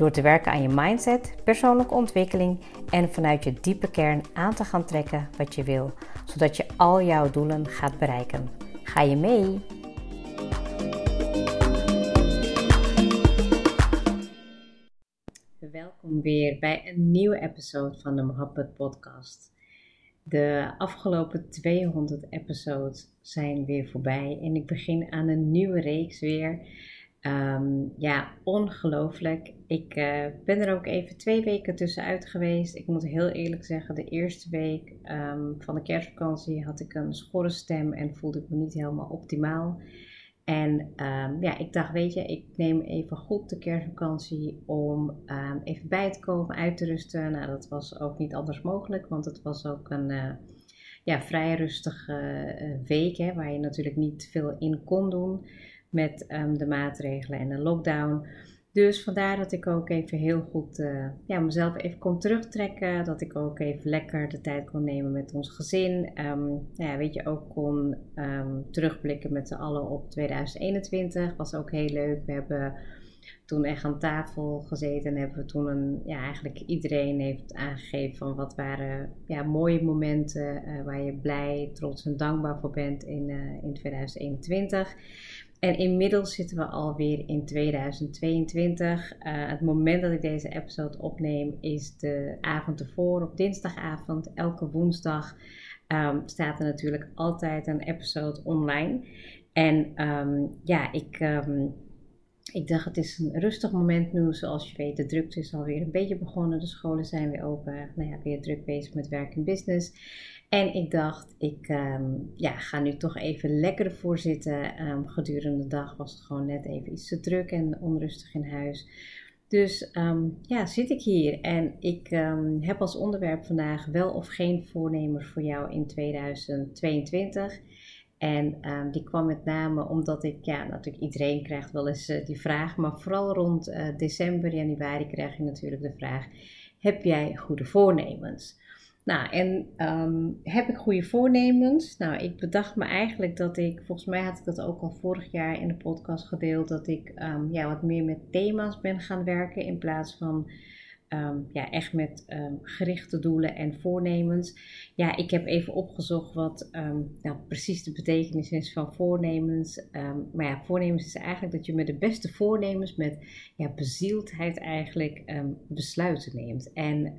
Door te werken aan je mindset, persoonlijke ontwikkeling en vanuit je diepe kern aan te gaan trekken wat je wil, zodat je al jouw doelen gaat bereiken. Ga je mee? Welkom weer bij een nieuwe episode van de Mohabbat Podcast. De afgelopen 200 episodes zijn weer voorbij en ik begin aan een nieuwe reeks weer. Ehm, ja, ongelooflijk. Ik uh, ben er ook even twee weken tussenuit geweest. Ik moet heel eerlijk zeggen, de eerste week um, van de kerstvakantie had ik een schorre stem en voelde ik me niet helemaal optimaal. En um, ja, ik dacht, weet je, ik neem even goed de kerstvakantie om even bij te komen, uit te rusten. Nou, dat was ook niet anders mogelijk, want het was ook een uh, ja, vrij rustige uh, week, hè, waar je natuurlijk niet veel in kon doen met um, de maatregelen en de lockdown. Dus vandaar dat ik ook even heel goed uh, ja, mezelf even kon terugtrekken. Dat ik ook even lekker de tijd kon nemen met ons gezin. Um, ja, weet je, ook kon um, terugblikken met z'n allen op 2021. Was ook heel leuk. We hebben toen echt aan tafel gezeten en hebben we toen een, ja, eigenlijk iedereen heeft aangegeven van wat waren ja, mooie momenten uh, waar je blij, trots en dankbaar voor bent in, uh, in 2021. En inmiddels zitten we alweer in 2022. Uh, het moment dat ik deze episode opneem is de avond ervoor, op dinsdagavond. Elke woensdag um, staat er natuurlijk altijd een episode online. En um, ja, ik, um, ik dacht het is een rustig moment nu. Zoals je weet, de drukte is alweer een beetje begonnen. De scholen zijn weer open. Nou ja, weer druk bezig met werk en business. En ik dacht, ik um, ja, ga nu toch even lekker ervoor zitten. Um, gedurende de dag was het gewoon net even iets te druk en onrustig in huis. Dus um, ja, zit ik hier en ik heb als onderwerp vandaag wel of geen voornemers voor jou in 2022. En die kwam met name omdat ik, ja, natuurlijk iedereen krijgt wel eens uh, die vraag, maar vooral rond uh, december, januari krijg je natuurlijk de vraag: heb jij goede voornemens? Nou, en um, heb ik goede voornemens? Nou, ik bedacht me eigenlijk dat ik, volgens mij had ik dat ook al vorig jaar in de podcast gedeeld, dat ik um, ja, wat meer met thema's ben gaan werken in plaats van um, ja, echt met gerichte doelen en voornemens. Ja, ik heb even opgezocht wat nou, precies de betekenis is van voornemens. maar ja, voornemens is eigenlijk dat je met de beste voornemens, met ja, bezieldheid eigenlijk besluiten neemt. En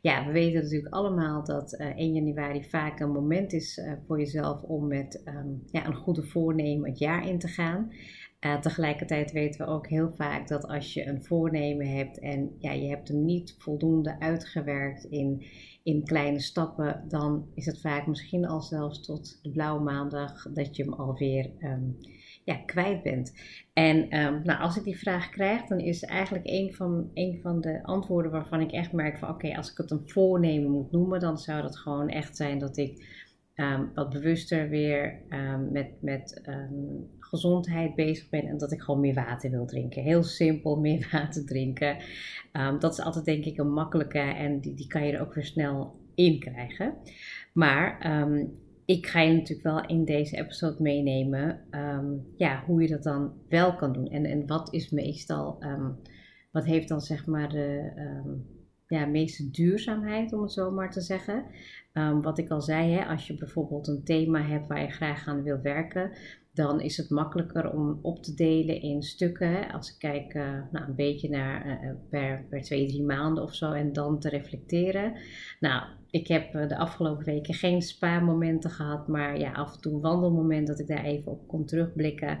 ja, we weten natuurlijk allemaal dat uh, eh, 1 januari vaak een moment is uh, voor jezelf om met um, ja, een goede voornemen het jaar in te gaan. Uh, tegelijkertijd weten we ook heel vaak dat als je een voornemen hebt en ja, je hebt hem niet voldoende uitgewerkt in, in kleine stappen, dan is het vaak misschien al zelfs tot de blauwe maandag dat je hem alweer um, ja, kwijt bent. En um, nou, als ik die vraag krijg, dan is eigenlijk een van, een van de antwoorden waarvan ik echt merk van oké, als ik het een voornemen moet noemen, dan zou dat gewoon echt zijn dat ik um, wat bewuster weer um, met, met gezondheid bezig ben en dat ik gewoon meer water wil drinken. Heel simpel, meer water drinken. dat is altijd denk ik een makkelijke en die, die kan je er ook weer snel in krijgen. Maar ik ga je natuurlijk wel in deze episode meenemen um, ja, hoe je dat dan wel kan doen. En, en wat is meestal, um, wat heeft dan zeg maar de um, ja, meeste duurzaamheid, om het zo maar te zeggen. wat ik al zei, hè, als je bijvoorbeeld een thema hebt waar je graag aan wil werken, dan is het makkelijker om op te delen in stukken. Als ik kijk uh, nou, een beetje naar uh, per, per twee, drie maanden of zo en dan te reflecteren. Nou, ik heb de afgelopen weken geen spa-momenten gehad, maar ja, af en toe een wandelmoment dat ik daar even op kon terugblikken.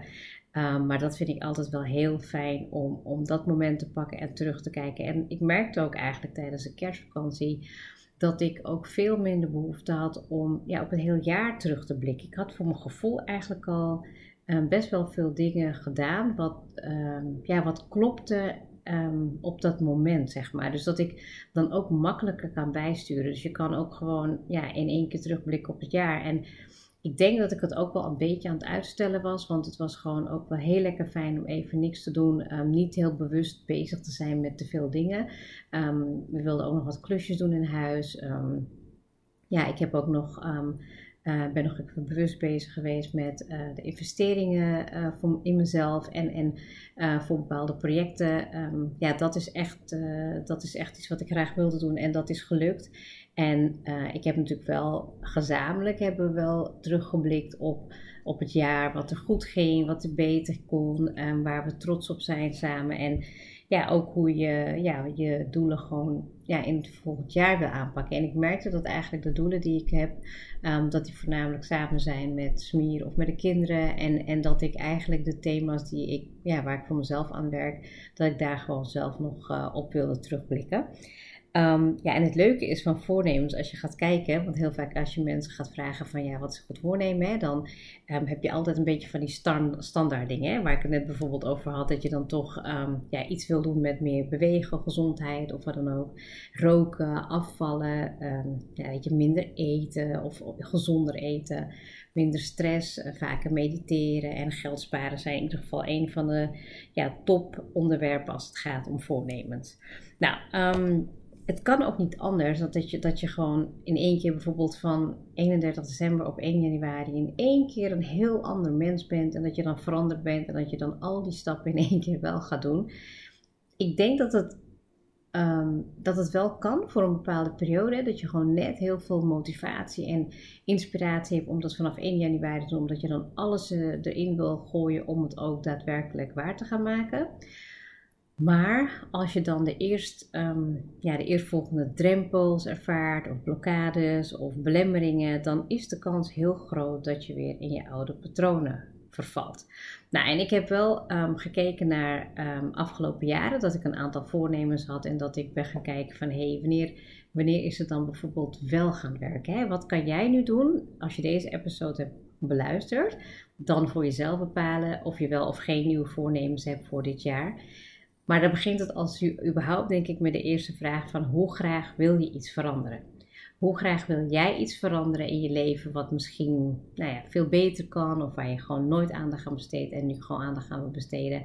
Um, maar dat vind ik altijd wel heel fijn om, om dat moment te pakken en terug te kijken. En ik merkte ook eigenlijk tijdens de kerstvakantie dat ik ook veel minder behoefte had om ja, op een heel jaar terug te blikken. Ik had voor mijn gevoel eigenlijk al um, best wel veel dingen gedaan wat, um, ja, wat klopte ehm, op dat moment, zeg maar. Dus dat ik dan ook makkelijker kan bijsturen. Dus je kan ook gewoon ja, in één keer terugblikken op het jaar. En ik denk dat ik het ook wel een beetje aan het uitstellen was, want het was gewoon ook wel heel lekker fijn om even niks te doen. Ehm, niet heel bewust bezig te zijn met te veel dingen. Ehm, we wilden ook nog wat klusjes doen in huis. ja, ik heb ook nog uh, ben nog even bewust bezig geweest met uh, de investeringen uh, voor, in mezelf en, en voor bepaalde projecten. Ja, dat is, echt, dat is echt iets wat ik graag wilde doen en dat is gelukt. En ik heb natuurlijk wel gezamenlijk hebben we wel teruggeblikt op, op het jaar, wat er goed ging, wat er beter kon, en waar we trots op zijn samen. En ja, ook hoe je ja, je doelen gewoon ja, in het volgend jaar wil aanpakken. En ik merkte dat eigenlijk de doelen die ik heb, um, dat die voornamelijk samen zijn met Smier of met de kinderen. En, en dat ik eigenlijk de thema's die ik, ja, waar ik voor mezelf aan werk, dat ik daar gewoon zelf nog uh, op wilde terugblikken. Um, ja, en het leuke is van voornemens, als je gaat kijken, want heel vaak als je mensen gaat vragen van ja, wat is goed voornemen, dan um, heb je altijd een beetje van die standaard dingen, waar ik het net bijvoorbeeld over had, dat je dan toch um, ja, iets wil doen met meer bewegen, gezondheid of wat dan ook, roken, afvallen, ja, je minder eten of, gezonder eten, minder stress, uh, vaker mediteren en geld sparen zijn in ieder geval een van de ja, top onderwerpen als het gaat om voornemens. Nou, het kan ook niet anders dan dat je, dat je gewoon in één keer bijvoorbeeld van 31 december op 1 januari in één keer een heel ander mens bent en dat je dan veranderd bent en dat je dan al die stappen in één keer wel gaat doen. Ik denk dat het, um, dat het wel kan voor een bepaalde periode, dat je gewoon net heel veel motivatie en inspiratie hebt om dat vanaf 1 januari te doen, omdat je dan alles eh, erin wil gooien om het ook daadwerkelijk waar te gaan maken. Maar als je dan de, eerst, um, ja, de eerstvolgende drempels ervaart, of blokkades of belemmeringen, dan is de kans heel groot dat je weer in je oude patronen vervalt. Nou, en ik heb wel um, gekeken naar um, afgelopen jaren dat ik een aantal voornemens had en dat ik ben gaan kijken van hé, hey, wanneer, wanneer is het dan bijvoorbeeld wel gaan werken? Hè? Wat kan jij nu doen als je deze episode hebt beluisterd? Dan voor jezelf bepalen of je wel of geen nieuwe voornemens hebt voor dit jaar. Maar dan begint het als u überhaupt, denk ik, met de eerste vraag van hoe graag wil je iets veranderen? Hoe graag wil jij iets veranderen in je leven wat misschien nou ja, veel beter kan of waar je gewoon nooit aandacht aan besteedt en nu gewoon aandacht aan wil besteden?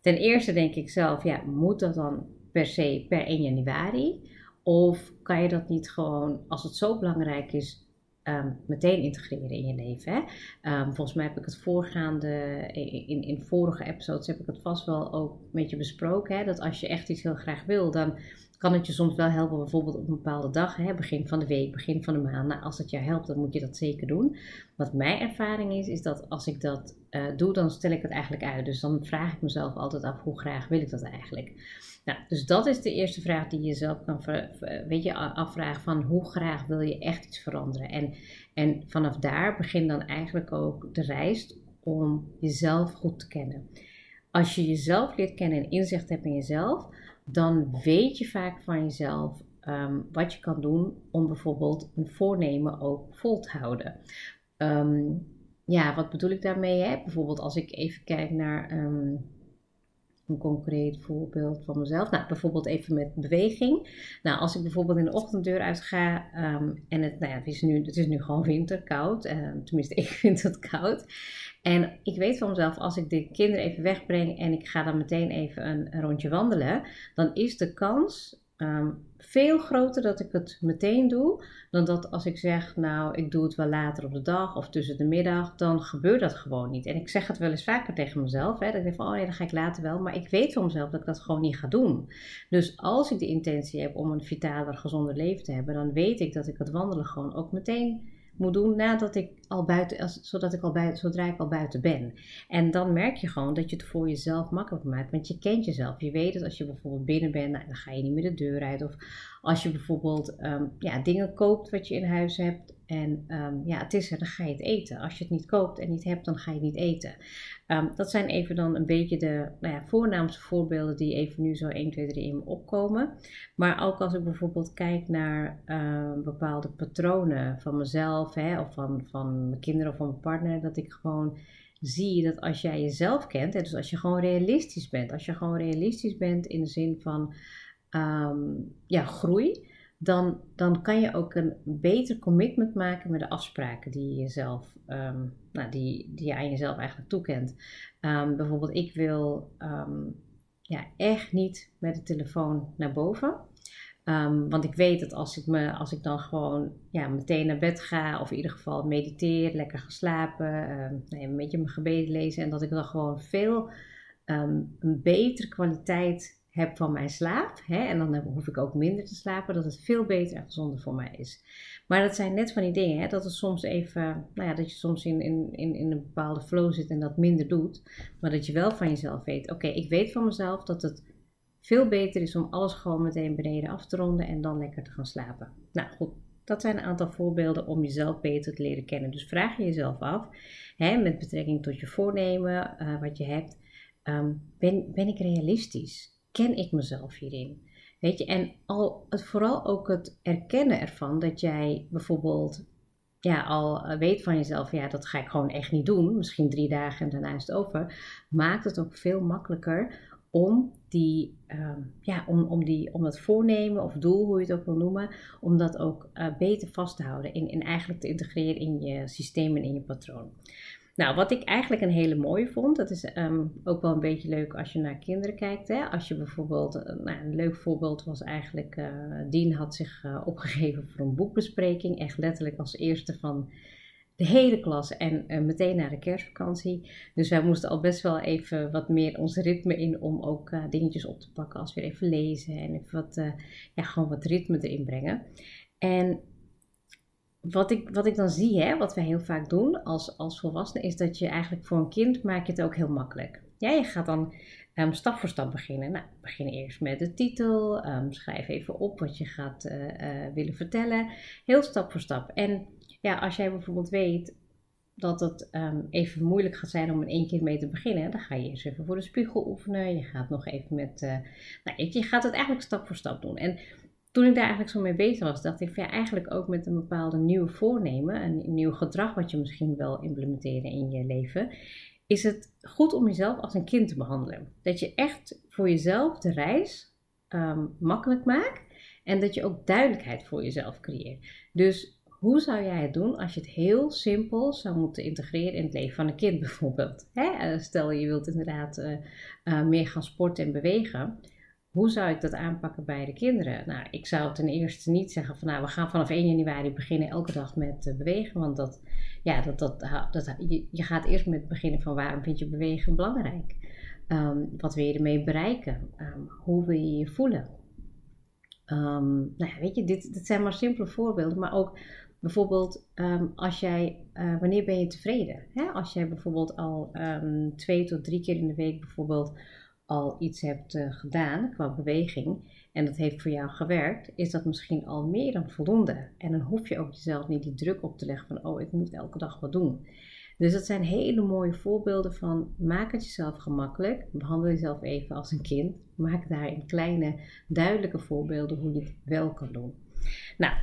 Ten eerste denk ik zelf, ja, moet dat dan per se per 1 januari? Of kan je dat niet gewoon, als het zo belangrijk is, um, meteen integreren in je leven. Hè? Um, volgens mij heb ik het voorgaande, in, in vorige episodes heb ik het vast wel ook met je besproken. Hè? Dat als je echt iets heel graag wil, dan kan het je soms wel helpen, bijvoorbeeld op een bepaalde dag, hè? begin van de week, begin van de maand. Nou, als het je helpt, dan moet je dat zeker doen. Wat mijn ervaring is, is dat als ik dat uh, doe, dan stel ik het eigenlijk uit. Dus dan vraag ik mezelf altijd af, hoe graag wil ik dat eigenlijk? Nou, dus dat is de eerste vraag die je jezelf kan weet je, afvragen van hoe graag wil je echt iets veranderen. En, en vanaf daar begin dan eigenlijk ook de reis om jezelf goed te kennen. Als je jezelf leert kennen en inzicht hebt in jezelf, dan weet je vaak van jezelf um, wat je kan doen om bijvoorbeeld een voornemen ook vol te houden. Um, ja, wat bedoel ik daarmee? Hè? Bijvoorbeeld als ik even kijk naar um, een concreet voorbeeld van mezelf. Nou, bijvoorbeeld even met beweging. Nou, als ik bijvoorbeeld in de ochtenddeur uitga um, en het, nou ja, is nu, het is nu gewoon winter, koud. Um, tenminste, ik vind het koud. En ik weet van mezelf, als ik de kinderen even wegbreng en ik ga dan meteen even een rondje wandelen, dan is de kans um, veel groter dat ik het meteen doe, dan dat als ik zeg, nou, ik doe het wel later op de dag of tussen de middag, dan gebeurt dat gewoon niet. En ik zeg het wel eens vaker tegen mezelf, hè, dat ik denk van, oh nee, dan ga ik later wel, maar ik weet van mezelf dat ik dat gewoon niet ga doen. Dus als ik de intentie heb om een vitaler, gezonder leven te hebben, dan weet ik dat ik het wandelen gewoon ook meteen moet doen nadat ik al buiten, zodat ik al zodra ik al buiten ben. En dan merk je gewoon dat je het voor jezelf makkelijk maakt, want je kent jezelf. Je weet dat als je bijvoorbeeld binnen bent, nou, dan ga je niet meer de deur uit. Of als je bijvoorbeeld um, ja, dingen koopt wat je in huis hebt en um, ja, het is er, dan ga je het eten. Als je het niet koopt en niet hebt, dan ga je niet eten. Um, dat zijn even dan een beetje de nou ja, voornaamste voorbeelden die even nu zo 1, 2, 3 in me opkomen. Maar ook als ik bijvoorbeeld kijk naar bepaalde patronen van mezelf hè, of van van mijn kinderen of van mijn partner, dat ik gewoon zie dat als jij jezelf kent, hè, dus als je gewoon realistisch bent, als je gewoon realistisch bent in de zin van ehm, ja, groei, dan, dan kan je ook een beter commitment maken met de afspraken die je jezelf, ehm, nou, die, die je aan jezelf eigenlijk toekent. Um, bijvoorbeeld, ik wil ja, echt niet met de telefoon naar boven. Ehm, want ik weet dat als ik, me, als ik dan gewoon ja, meteen naar bed ga, of in ieder geval mediteer, lekker ga slapen, um, een beetje mijn gebeden lezen, en dat ik dan gewoon veel um, een betere kwaliteit heb van mijn slaap. Hè, en dan hoef ik ook minder te slapen, dat het veel beter en gezonder voor mij is. Maar dat zijn net van die dingen, hè, dat het soms even, nou ja, dat je soms in, in, in, in een bepaalde flow zit en dat minder doet. Maar dat je wel van jezelf weet, oké, ik weet van mezelf dat het veel beter is om alles gewoon meteen beneden af te ronden en dan lekker te gaan slapen. Nou goed, dat zijn een aantal voorbeelden om jezelf beter te leren kennen. Dus vraag je jezelf af, hè, met betrekking tot je voornemen, uh, wat je hebt, um, ben, ben ik realistisch? Ken ik mezelf hierin? Weet je, en al, het, vooral ook het erkennen ervan dat jij bijvoorbeeld ja, al eh, weet van jezelf, ja, dat ga ik gewoon echt niet doen, misschien drie dagen en daarna is het over, maakt het ook veel makkelijker om, die, um, ja, om, om, die, om dat voornemen of doel, hoe je het ook wil noemen, om dat ook uh, beter vast te houden en, en eigenlijk te integreren in je systeem en in je patroon. Nou, wat ik eigenlijk een hele mooie vond, dat is um, ook wel een beetje leuk als je naar kinderen kijkt. Hè? Als je bijvoorbeeld, uh, nou, een leuk voorbeeld was eigenlijk, uh, Dien had zich opgegeven voor een boekbespreking. Echt letterlijk als eerste van de hele klas en uh, meteen naar de kerstvakantie. Dus wij moesten al best wel even wat meer ons ritme in om ook uh, dingetjes op te pakken als weer even lezen en even wat, uh, ja, gewoon wat ritme erin brengen. En wat ik, wat ik dan zie, hè, wat wij heel vaak doen als, als volwassenen, is dat je eigenlijk voor een kind maak je het ook heel makkelijk. Ja, je gaat dan um, stap voor stap beginnen. Nou, begin eerst met de titel, um, schrijf even op wat je gaat willen vertellen. Heel stap voor stap. En ja, als jij bijvoorbeeld weet dat het um, even moeilijk gaat zijn om in één keer mee te beginnen, dan ga je eerst even voor de spiegel oefenen. Je gaat nog even met. Uh, nou, je gaat het eigenlijk stap voor stap doen. En toen ik daar eigenlijk zo mee bezig was, dacht ik van ja, eigenlijk ook met een bepaalde nieuwe voornemen, een nieuw gedrag wat je misschien wel implementeren in je leven, is het goed om jezelf als een kind te behandelen. Dat je echt voor jezelf de reis um, makkelijk maakt en dat je ook duidelijkheid voor jezelf creëert. Dus hoe zou jij het doen als je het heel simpel zou moeten integreren in het leven van een kind bijvoorbeeld? Hè? Eh, stel je wilt inderdaad uh, uh, meer gaan sporten en bewegen. Hoe zou ik dat aanpakken bij de kinderen? Nou, ik zou ten eerste niet zeggen van nou, we gaan vanaf 1 januari beginnen elke dag met bewegen. Want dat, ja, dat, dat, dat, je, gaat eerst met beginnen van waarom vind je bewegen belangrijk? Um, wat wil je ermee bereiken? Um, hoe wil je je voelen? Um, nou weet je, dit, dit zijn maar simpele voorbeelden, maar ook Bijvoorbeeld, ehm, als jij, uh, wanneer ben je tevreden? Hè? Als jij bijvoorbeeld al um, twee tot drie keer in de week bijvoorbeeld al iets hebt uh, gedaan qua beweging en dat heeft voor jou gewerkt, is dat misschien al meer dan voldoende. En dan hoef je ook jezelf niet die druk op te leggen van, oh, ik moet elke dag wat doen. Dus dat zijn hele mooie voorbeelden van maak het jezelf gemakkelijk, behandel jezelf even als een kind, maak daarin kleine, duidelijke voorbeelden hoe je het wel kan doen. Nou,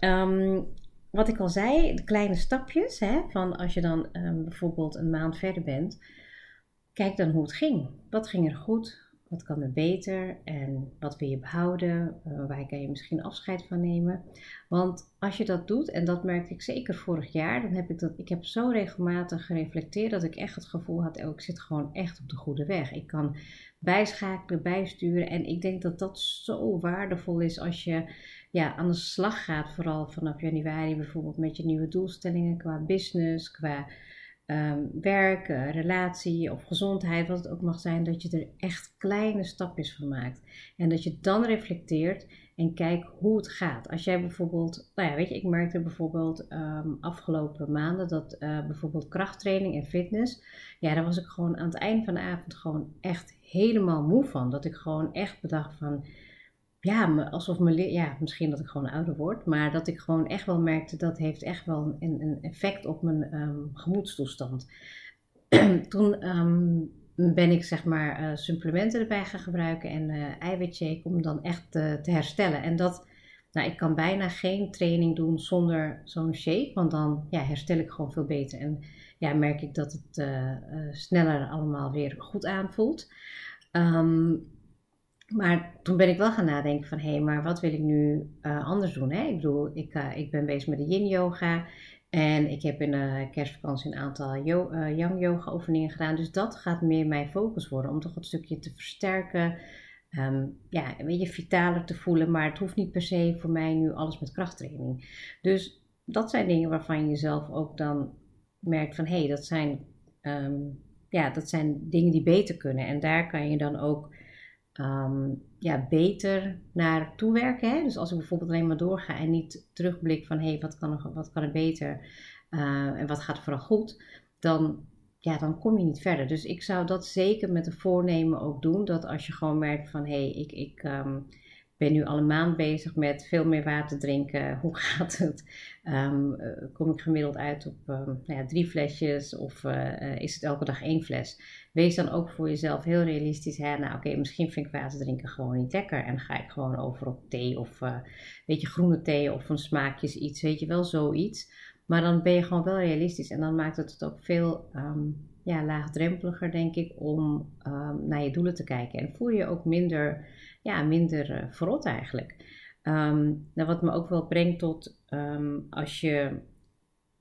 um, wat ik al zei, de kleine stapjes, hè, van als je dan um, bijvoorbeeld een maand verder bent, kijk dan hoe het ging. Wat ging er goed? Wat kan er beter? En wat wil je behouden? Uh, waar kan je misschien afscheid van nemen? Want als je dat doet, en dat merkte ik zeker vorig jaar, dan heb ik dat, ik heb zo regelmatig gereflecteerd dat ik echt het gevoel had, oh, ik zit gewoon echt op de goede weg. Ik kan bijschakelen, bijsturen. En ik denk dat dat zo waardevol is als je ja, aan de slag gaat, vooral vanaf januari bijvoorbeeld met je nieuwe doelstellingen qua business, qua um, werk, uh, relatie of gezondheid, wat het ook mag zijn, dat je er echt kleine stapjes van maakt. En dat je dan reflecteert en kijkt hoe het gaat. Als jij bijvoorbeeld, nou ja, weet je, ik merkte bijvoorbeeld um, afgelopen maanden dat uh, bijvoorbeeld krachttraining en fitness, ja, daar was ik gewoon aan het eind van de avond gewoon echt helemaal moe van. Dat ik gewoon echt bedacht van ja, alsof me, ja, misschien dat ik gewoon ouder word, maar dat ik gewoon echt wel merkte dat heeft echt wel een, een effect op mijn um, gemoedstoestand. Toen um, ben ik zeg maar uh, supplementen erbij gaan gebruiken en uh, eiwitshake om dan echt te herstellen. En dat, Nou, ik kan bijna geen training doen zonder zo'n shake, want dan ja, herstel ik gewoon veel beter. En ja, merk ik dat het uh, sneller allemaal weer goed aanvoelt. Um, maar toen ben ik wel gaan nadenken van, hé, hey, maar wat wil ik nu uh, anders doen? Hè? Ik bedoel, ik, ik ben bezig met de yin yoga. En ik heb in de kerstvakantie een aantal yo yang yoga oefeningen gedaan. Dus dat gaat meer mijn focus worden. Om toch een stukje te versterken. Um, ja, een beetje vitaler te voelen. Maar het hoeft niet per se voor mij nu alles met krachttraining. Dus dat zijn dingen waarvan je zelf ook dan merkt van... Hé, hey, dat zijn... Um, ja, dat zijn dingen die beter kunnen. En daar kan je dan ook um, ja, beter naar toewerken. Hè? Dus als ik bijvoorbeeld alleen maar doorga en niet terugblik van hé, hey, wat, kan er, wat kan er beter uh, en wat gaat er vooral goed, dan, ja, dan kom je niet verder. Dus ik zou dat zeker met de voornemen ook doen. Dat als je gewoon merkt van hé, hey, ik, ik um, ben nu al een maand bezig met veel meer water drinken. Hoe gaat het? Um, kom ik gemiddeld uit op um, nou ja, drie flesjes of uh, is het elke dag één fles? Wees dan ook voor jezelf heel realistisch. Hè? Nou, oké, misschien vind ik water drinken gewoon niet lekker. En ga ik gewoon over op thee of weet je, groene thee of van smaakjes iets. Weet je wel, zoiets. Maar dan ben je gewoon wel realistisch en dan maakt het het ook veel um, ja, laagdrempeliger, denk ik, om naar je doelen te kijken. En voel je ook minder ja, minder uh, verrot eigenlijk. Um, wat me ook wel brengt tot um, als je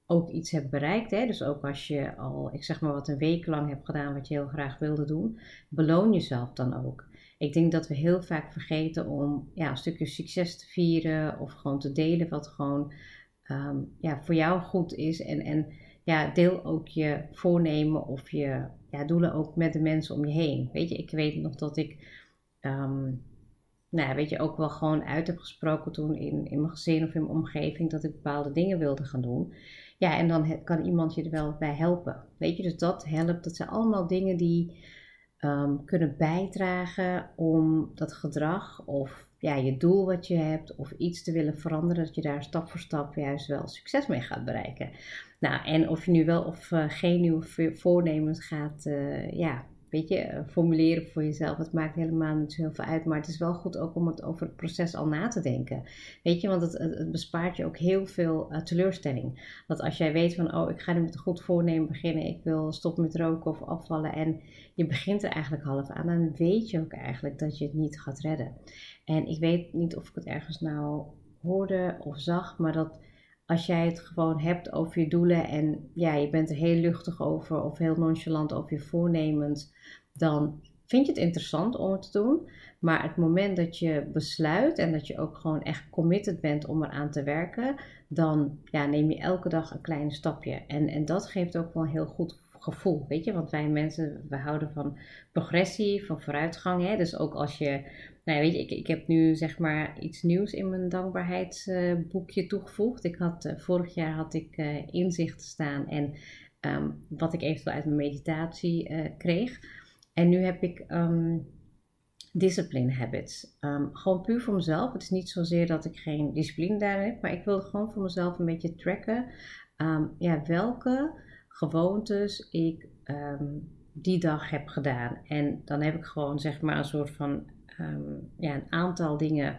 ook iets hebt bereikt, hè, dus ook als je al, ik zeg maar wat een week lang hebt gedaan wat je heel graag wilde doen, beloon jezelf dan ook. Ik denk dat we heel vaak vergeten om ja, een stukje succes te vieren of gewoon te delen wat gewoon um, ja, voor jou goed is. En, en ja, deel ook je voornemen of je ja, doelen ook met de mensen om je heen. Weet je, ik weet nog dat ik nou weet je, ook wel gewoon uit heb gesproken toen in, in mijn gezin of in mijn omgeving dat ik bepaalde dingen wilde gaan doen. Ja, en dan kan iemand je er wel bij helpen. Weet je, dus dat helpt. Dat zijn allemaal dingen die um, kunnen bijdragen om dat gedrag of ja, je doel wat je hebt of iets te willen veranderen, dat je daar stap voor stap juist wel succes mee gaat bereiken. Nou, en of je nu wel of uh, geen nieuwe voornemens gaat uh, ja, weet je, eh, formuleren voor jezelf. Het maakt helemaal niet zo heel veel uit. Maar het is wel goed ook om het over het proces al na te denken. Weet je, want het, het bespaart je ook heel veel uh, teleurstelling. Dat als jij weet van, oh, ik ga nu met een goed voornemen beginnen. Ik wil stoppen met roken of afvallen. En je begint er eigenlijk half aan. Dan weet je ook eigenlijk dat je het niet gaat redden. En ik weet niet of ik het ergens nou hoorde of zag, maar dat als jij het gewoon hebt over je doelen en ja, je bent er heel luchtig over of heel nonchalant over je voornemens, dan vind je het interessant om het te doen. Maar het moment dat je besluit en dat je ook gewoon echt committed bent om eraan te werken, dan ja, neem je elke dag een klein stapje. En, en dat geeft ook wel heel goed gevoel, weet je. Want wij mensen, we houden van progressie, van vooruitgang. Hè? Dus ook als je nou ja, weet je, ik, ik heb nu zeg maar iets nieuws in mijn dankbaarheidsboekje toegevoegd. Ik had, uh, vorig jaar had ik uh, inzichten staan en um, wat ik eventueel uit mijn meditatie eh, kreeg. En nu heb ik um, discipline habits. Um, gewoon puur voor mezelf. Het is niet zozeer dat ik geen discipline daarin heb, maar ik wilde gewoon voor mezelf een beetje tracken. ja, welke gewoontes ik die dag heb gedaan. En dan heb ik gewoon zeg maar een soort van um, ja, een aantal dingen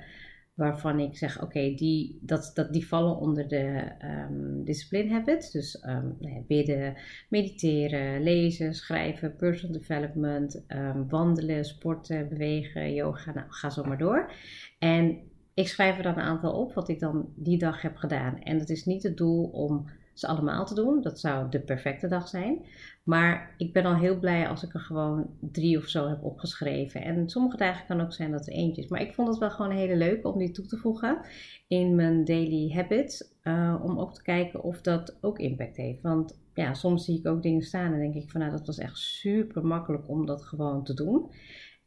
waarvan ik zeg, oké, die, dat, dat, die vallen onder de um, discipline habits. Dus um, bidden, mediteren, lezen, schrijven, personal development, wandelen, sporten, bewegen, yoga, nou, ga zo maar door. En ik schrijf er dan een aantal op wat ik dan die dag heb gedaan. En het is niet het doel om ze allemaal te doen. Dat zou de perfecte dag zijn. Maar ik ben al heel blij als ik er gewoon drie of zo heb opgeschreven. En sommige dagen kan ook zijn dat er eentje is. Maar ik vond het wel gewoon hele leuk om die toe te voegen in mijn daily habits. Uh, om ook te kijken of dat ook impact heeft. Want ja, soms zie ik ook dingen staan en denk ik van nou dat was echt super makkelijk om dat gewoon te doen.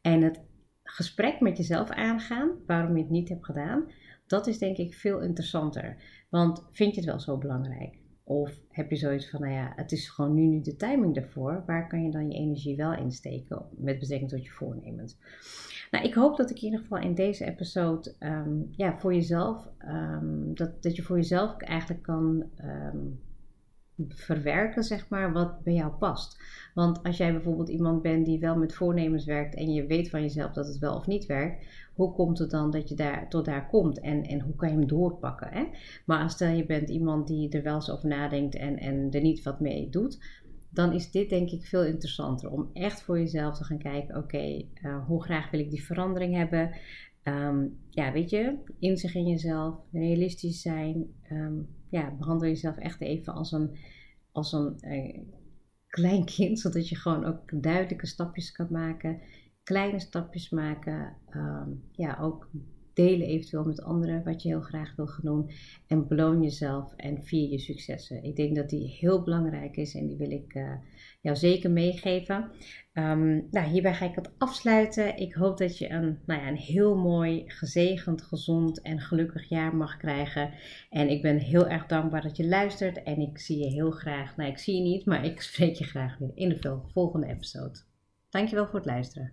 En het gesprek met jezelf aangaan, waarom je het niet hebt gedaan, dat is denk ik veel interessanter. Want vind je het wel zo belangrijk? Of heb je zoiets van, nou ja, het is gewoon nu niet de timing daarvoor. Waar kan je dan je energie wel insteken met betrekking tot je voornemens? Nou, ik hoop dat ik in ieder geval in deze episode um, ja, voor jezelf, um, dat, dat je voor jezelf eigenlijk kan um, verwerken, zeg maar, wat bij jou past. Want als jij bijvoorbeeld iemand bent die wel met voornemens werkt en je weet van jezelf dat het wel of niet werkt, hoe komt het dan dat je daar, tot daar komt en, en hoe kan je hem doorpakken? Hè? Maar stel je bent iemand die er wel eens over nadenkt en, en er niet wat mee doet, dan is dit denk ik veel interessanter om echt voor jezelf te gaan kijken: oké, eh, hoe graag wil ik die verandering hebben? Um, ja, weet je, inzicht in jezelf, realistisch zijn. Um, ja, behandel jezelf echt even als een, als een uh, klein kind, zodat je gewoon ook duidelijke stapjes kan maken, kleine stapjes maken. Um, ja, ook delen eventueel met anderen wat je heel graag wil gaan doen. En beloon jezelf en vier je successen. Ik denk dat die heel belangrijk is en die wil ik uh, jou zeker meegeven. Um, nou, hierbij ga ik het afsluiten. Ik hoop dat je een, nou ja, een heel mooi, gezegend, gezond en gelukkig jaar mag krijgen. En ik ben heel erg dankbaar dat je luistert. En ik zie je heel graag. Nou, ik zie je niet, maar ik spreek je graag weer in de volgende episode. Dankjewel voor het luisteren.